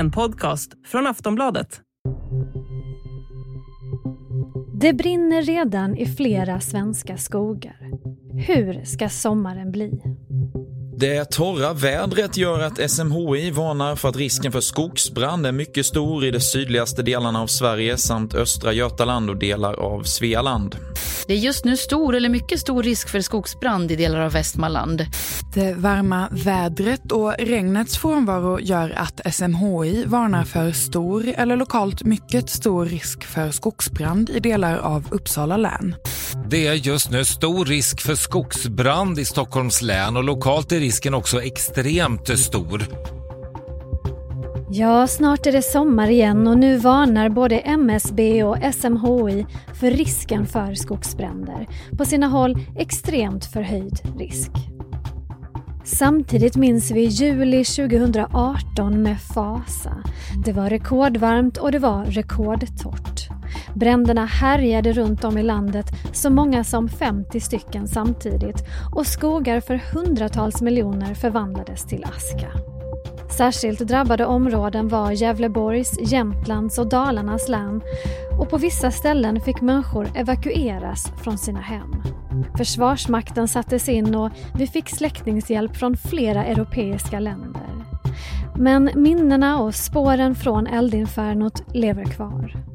en podcast från Aftonbladet. Det brinner redan i flera svenska skogar. Hur ska sommaren bli? Det torra vädret gör att SMHI varnar för att risken för skogsbrand är mycket stor i de sydligaste delarna av Sverige samt östra Götaland och delar av Svealand. Det är just nu stor eller mycket stor risk för skogsbrand i delar av Västmanland. Det varma vädret och regnets frånvaro gör att SMHI varnar för stor eller lokalt mycket stor risk för skogsbrand i delar av Uppsala län. Det är just nu stor risk för skogsbrand i Stockholms län och lokalt är risken också extremt stor. Ja, snart är det sommar igen och nu varnar både MSB och SMHI för risken för skogsbränder. På sina håll extremt förhöjd risk. Samtidigt minns vi juli 2018 med fasa. Det var rekordvarmt och det var rekordtorrt. Bränderna härjade runt om i landet, så många som 50 stycken samtidigt och skogar för hundratals miljoner förvandlades till aska. Särskilt drabbade områden var Gävleborgs, Jämtlands och Dalarnas län och på vissa ställen fick människor evakueras från sina hem. Försvarsmakten sattes in och vi fick släckningshjälp från flera europeiska länder. Men minnena och spåren från eldinfernot lever kvar.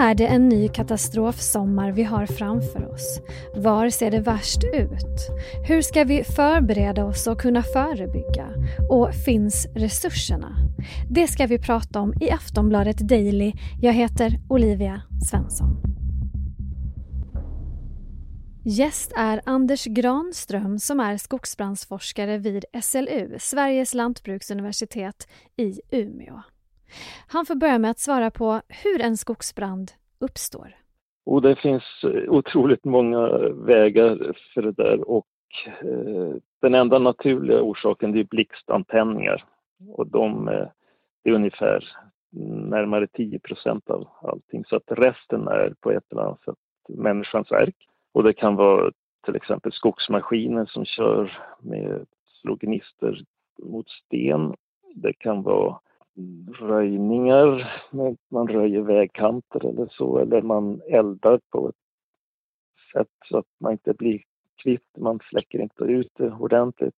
Är det en ny katastrofsommar vi har framför oss? Var ser det värst ut? Hur ska vi förbereda oss och kunna förebygga? Och finns resurserna? Det ska vi prata om i Aftonbladet Daily. Jag heter Olivia Svensson. Gäst är Anders Granström som är skogsbrandsforskare vid SLU, Sveriges lantbruksuniversitet i Umeå. Han får börja med att svara på hur en skogsbrand uppstår. Och det finns eh, otroligt många vägar för det där och eh, den enda naturliga orsaken är blixtantändningar och de eh, är ungefär närmare 10 procent av allting så att resten är på ett eller annat sätt människans verk. Och det kan vara till exempel skogsmaskiner som kör med slå gnistor mot sten. Det kan vara röjningar, man röjer vägkanter eller så, eller man eldar på ett sätt så att man inte blir kvitt, man släcker inte ut det ordentligt.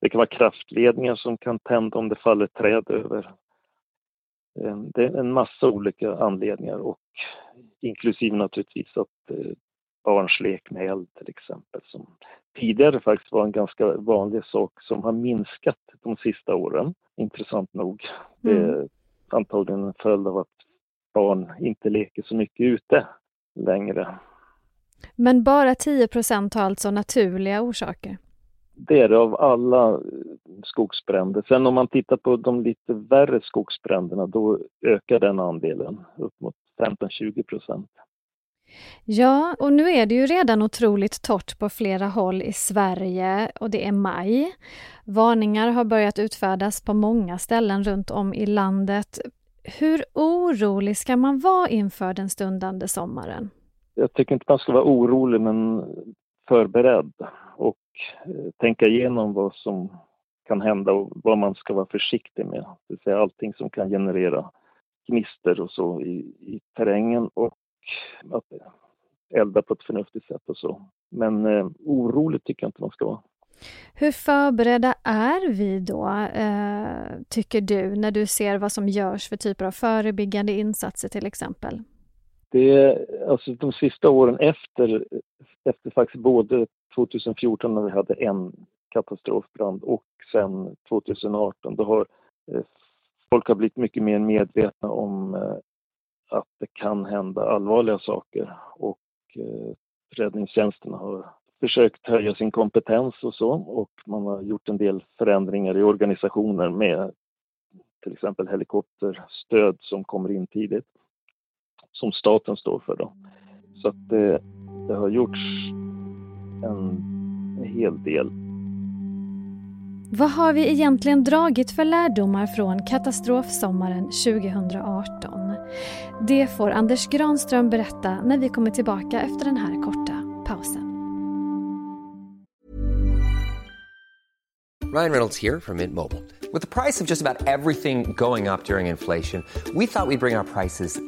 Det kan vara kraftledningar som kan tända om det faller träd över. Eh, det är en massa olika anledningar och inklusive naturligtvis att eh, barns lek med eld till exempel som tidigare faktiskt var en ganska vanlig sak som har minskat de sista åren, intressant nog. Det är mm. antagligen en följd av att barn inte leker så mycket ute längre. Men bara 10 procent har alltså naturliga orsaker? Det är det av alla skogsbränder. Sen om man tittar på de lite värre skogsbränderna då ökar den andelen upp mot 15-20 procent. Ja, och nu är det ju redan otroligt torrt på flera håll i Sverige och det är maj. Varningar har börjat utfärdas på många ställen runt om i landet. Hur orolig ska man vara inför den stundande sommaren? Jag tycker inte man ska vara orolig men förberedd och eh, tänka igenom vad som kan hända och vad man ska vara försiktig med. Det vill säga allting som kan generera gnister och så i, i terrängen och att elda på ett förnuftigt sätt och så. Men eh, orolig tycker jag inte man ska vara. Hur förberedda är vi då, eh, tycker du, när du ser vad som görs för typer av förebyggande insatser till exempel? Det, alltså de sista åren efter, efter faktiskt både 2014 när vi hade en katastrofbrand och sen 2018, då har eh, folk har blivit mycket mer medvetna om eh, att det kan hända allvarliga saker och eh, räddningstjänsten har försökt höja sin kompetens och så och man har gjort en del förändringar i organisationer med till exempel helikopterstöd som kommer in tidigt som staten står för då. Så att det, det har gjorts en, en hel del. Vad har vi egentligen dragit för lärdomar från katastrofsommaren 2018? Det får Anders Granström berätta när vi kommer tillbaka efter den här korta pausen. Ryan Reynolds här från Mint Mobile. priset på nästan allt som går upp under inflationen trodde vi att vi skulle bring våra priser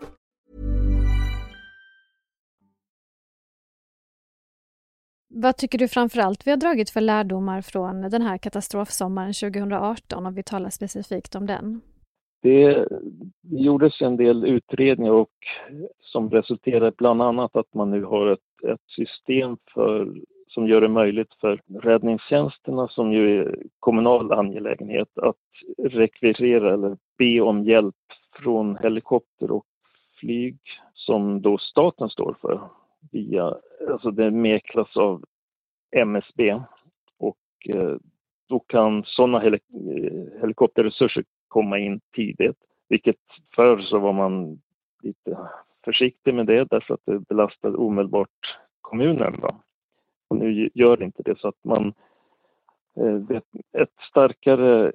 Vad tycker du framförallt vi har dragit för lärdomar från den här katastrofsommaren 2018 om vi talar specifikt om den? Det gjordes en del utredningar och som resulterade bland annat att man nu har ett, ett system för, som gör det möjligt för räddningstjänsterna, som ju är kommunal angelägenhet, att rekvirera eller be om hjälp från helikopter och flyg som då staten står för via, alltså det mäklas av MSB och eh, då kan sådana helik eh, helikopterresurser komma in tidigt, vilket förr så var man lite försiktig med det därför att det belastade omedelbart kommunen. Då. Och nu gör det inte det så att man eh, ett starkare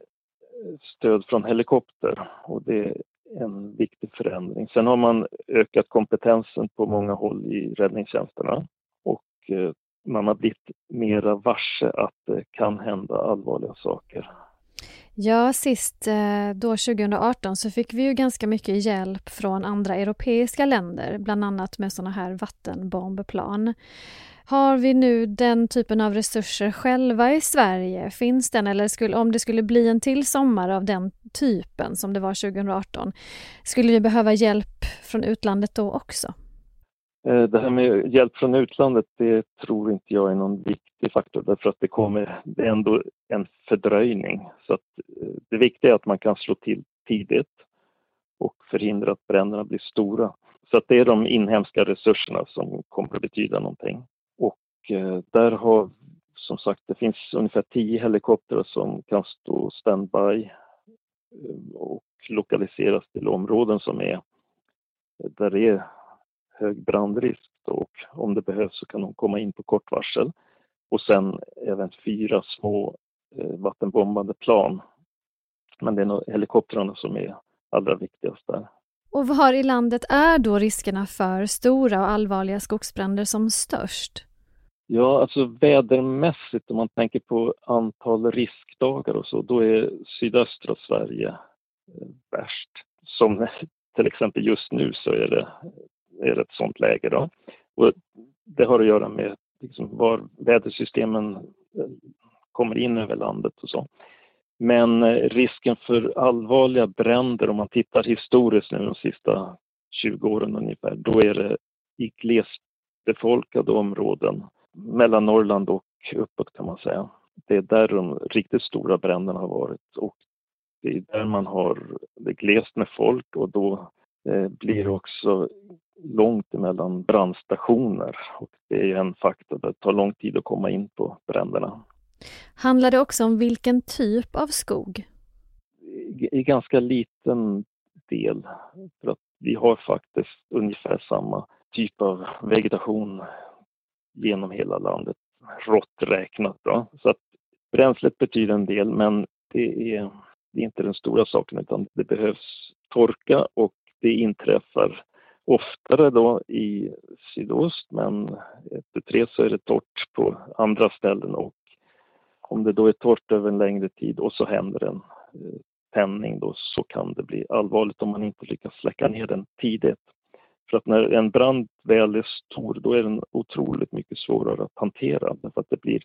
stöd från helikopter och det en viktig förändring. Sen har man ökat kompetensen på många håll i räddningstjänsterna och eh, man har blivit mera varse att det kan hända allvarliga saker. Ja, sist eh, då 2018 så fick vi ju ganska mycket hjälp från andra europeiska länder, bland annat med sådana här vattenbombplan. Har vi nu den typen av resurser själva i Sverige? Finns den eller skulle, om det skulle bli en till sommar av den typen som det var 2018, skulle vi behöva hjälp från utlandet då också? Eh, det här med hjälp från utlandet, det tror inte jag är någon viktig faktor därför att det kommer, det är ändå en fördröjning. Så att eh, det viktiga är att man kan slå till tidigt och förhindra att bränderna blir stora. Så att det är de inhemska resurserna som kommer att betyda någonting. Eh, där har, som sagt, det finns ungefär tio helikoptrar som kan stå standby eh, och lokaliseras till områden som är där det är hög brandrisk och om det behövs så kan de komma in på kort varsel. Och sen även fyra små eh, vattenbombande plan. Men det är nog helikoptrarna som är allra viktigast där. Och var i landet är då riskerna för stora och allvarliga skogsbränder som störst? Ja, alltså vädermässigt om man tänker på antal riskdagar och så, då är sydöstra Sverige eh, värst. Som till exempel just nu så är det är ett sådant läge. Då. Och det har att göra med liksom var vädersystemen eh, kommer in över landet och så. Men eh, risken för allvarliga bränder, om man tittar historiskt nu de sista 20 åren ungefär, då är det i glesbefolkade områden, mellan Norrland och uppåt kan man säga. Det är där de riktigt stora bränderna har varit och det är där man har det glest med folk och då eh, blir det också långt emellan brandstationer och det är en faktor. Det tar lång tid att komma in på bränderna. Handlar det också om vilken typ av skog? I, i ganska liten del. För att vi har faktiskt ungefär samma typ av vegetation genom hela landet, rått räknat. Då. Så att bränslet betyder en del men det är, det är inte den stora saken utan det behövs torka och det inträffar oftare då i sydost men efter tre så är det torrt på andra ställen och om det då är torrt över en längre tid och så händer en eh, tändning då så kan det bli allvarligt om man inte lyckas släcka ner den tidigt. För att när en brand väl är stor då är den otroligt mycket svårare att hantera därför att det blir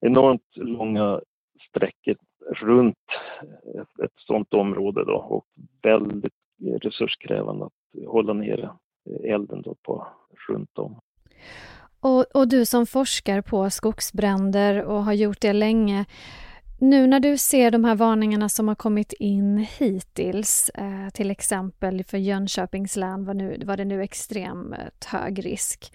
enormt långa sträckor runt ett, ett sådant område då och väldigt resurskrävande att hålla nere elden då på, runt om. Och, och du som forskar på skogsbränder och har gjort det länge, nu när du ser de här varningarna som har kommit in hittills, eh, till exempel för Jönköpings län var, nu, var det nu extremt hög risk.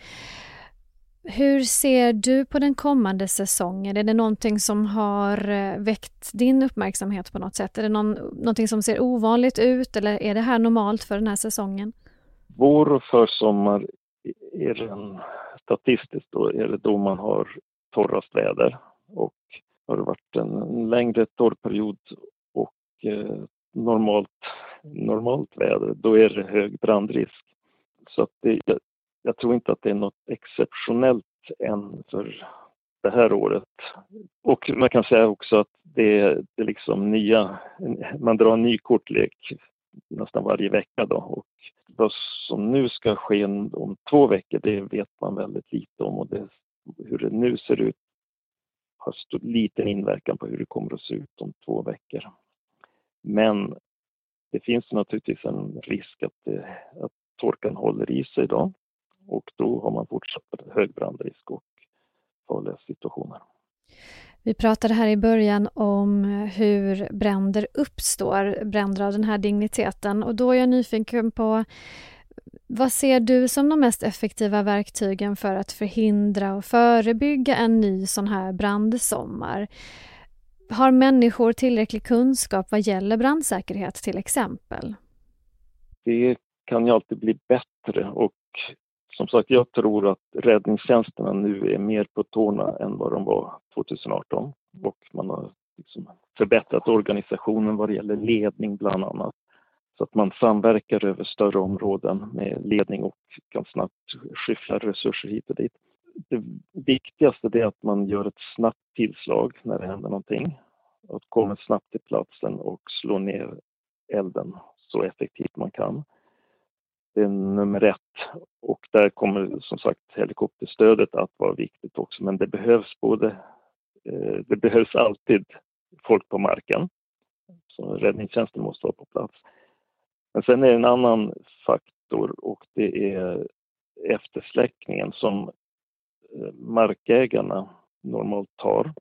Hur ser du på den kommande säsongen? Är det någonting som har eh, väckt din uppmärksamhet på något sätt? Är det någon, någonting som ser ovanligt ut eller är det här normalt för den här säsongen? vår och försommar är den, statistiskt då, är det då man har torrast väder och har det varit en längre torrperiod och eh, normalt, normalt väder, då är det hög brandrisk. Så att det, jag, jag tror inte att det är något exceptionellt än för det här året. Och man kan säga också att det är, det är liksom nya, man drar en ny kortlek nästan varje vecka då. Och vad som nu ska ske om två veckor, det vet man väldigt lite om och det, hur det nu ser ut har liten inverkan på hur det kommer att se ut om två veckor. Men det finns naturligtvis en risk att, det, att torkan håller i sig då och då har man fortsatt hög brandrisk och farliga situationer. Vi pratade här i början om hur bränder uppstår, bränder av den här digniteten och då är jag nyfiken på vad ser du som de mest effektiva verktygen för att förhindra och förebygga en ny sån här brandsommar? Har människor tillräcklig kunskap vad gäller brandsäkerhet till exempel? Det kan ju alltid bli bättre och som sagt, jag tror att räddningstjänsterna nu är mer på tårna än vad de var 2018 och man har liksom förbättrat organisationen vad det gäller ledning bland annat. Så att man samverkar över större områden med ledning och kan snabbt skyffla resurser hit och dit. Det viktigaste är att man gör ett snabbt tillslag när det händer någonting. Att komma snabbt till platsen och slå ner elden så effektivt man kan. Det är nummer ett. Och där kommer som sagt helikopterstödet att vara viktigt också. Men det behövs både, eh, det behövs alltid folk på marken. Så räddningstjänsten måste vara på plats. Men sen är det en annan faktor och det är eftersläckningen som eh, markägarna normalt tar.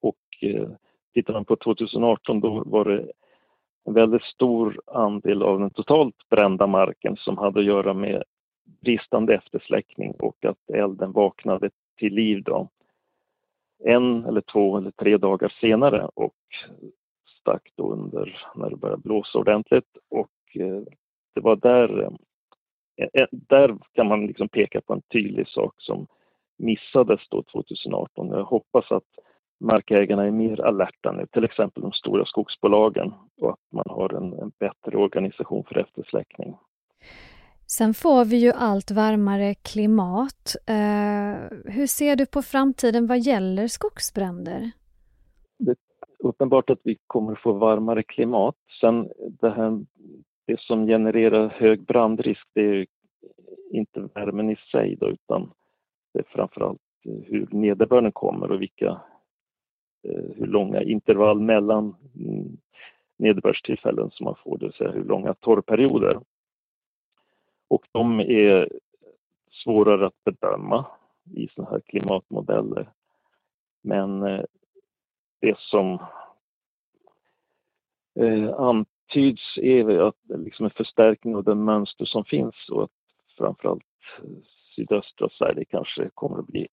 Och eh, tittar man på 2018 då var det en väldigt stor andel av den totalt brända marken som hade att göra med bristande eftersläckning och att elden vaknade till liv då. En eller två eller tre dagar senare och stack då under när det började blåsa ordentligt och eh, det var där, eh, eh, där kan man liksom peka på en tydlig sak som missades då 2018. Jag hoppas att markägarna är mer alerta nu, till exempel de stora skogsbolagen och att man har en, en bättre organisation för eftersläckning. Sen får vi ju allt varmare klimat. Eh, hur ser du på framtiden vad gäller skogsbränder? Det uppenbart att vi kommer få varmare klimat. Sen det här det som genererar hög brandrisk det är inte värmen i sig då, utan det är framförallt eh, hur nederbörden kommer och vilka eh, hur långa intervall mellan mm, nederbördstillfällen som man får, det vill säga hur långa torrperioder. Och de är svårare att bedöma i sådana här klimatmodeller. Men eh, det som eh, antyds är att liksom en förstärkning av det mönster som finns och att framförallt eh, sydöstra Sverige kanske kommer att bli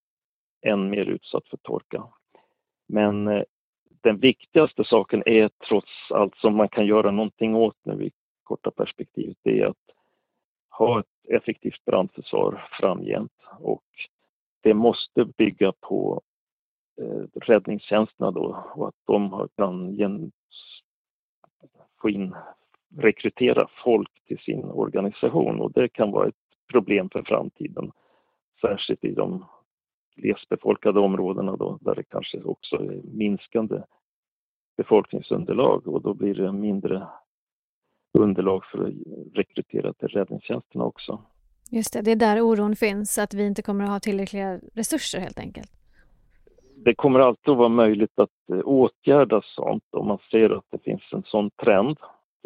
än mer utsatt för torka. Men eh, den viktigaste saken är trots allt som man kan göra någonting åt nu i korta perspektivet, det är att ha ett effektivt brandförsvar framgent och det måste bygga på eh, räddningstjänsterna då och att de kan gen, få in, rekrytera folk till sin organisation och det kan vara ett problem för framtiden, särskilt i de glesbefolkade områdena då, där det kanske också är minskande befolkningsunderlag och då blir det mindre underlag för att rekrytera till räddningstjänsterna också. Just det, det är där oron finns, att vi inte kommer att ha tillräckliga resurser helt enkelt. Det kommer alltid att vara möjligt att eh, åtgärda sånt om man ser att det finns en sån trend.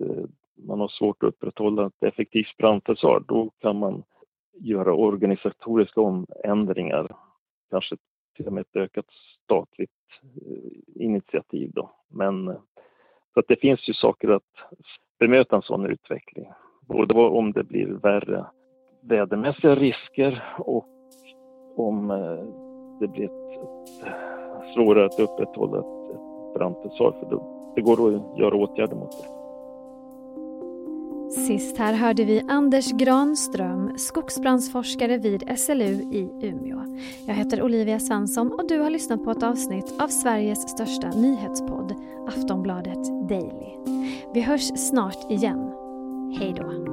Eh, man har svårt att upprätthålla ett effektivt brandförsvar, då kan man göra organisatoriska omändringar kanske till och med ett ökat statligt eh, initiativ då. Men så att det finns ju saker att bemöta en sån utveckling. Både om det blir värre vädermässiga risker och om eh, det blir ett, ett svårare att upprätthålla ett, ett brandförsvar för då, det går att göra åtgärder mot det. Sist här hörde vi Anders Granström, skogsbrandsforskare vid SLU i Umeå. Jag heter Olivia Svensson och du har lyssnat på ett avsnitt av Sveriges största nyhetspodd, Aftonbladet Daily. Vi hörs snart igen. Hej då!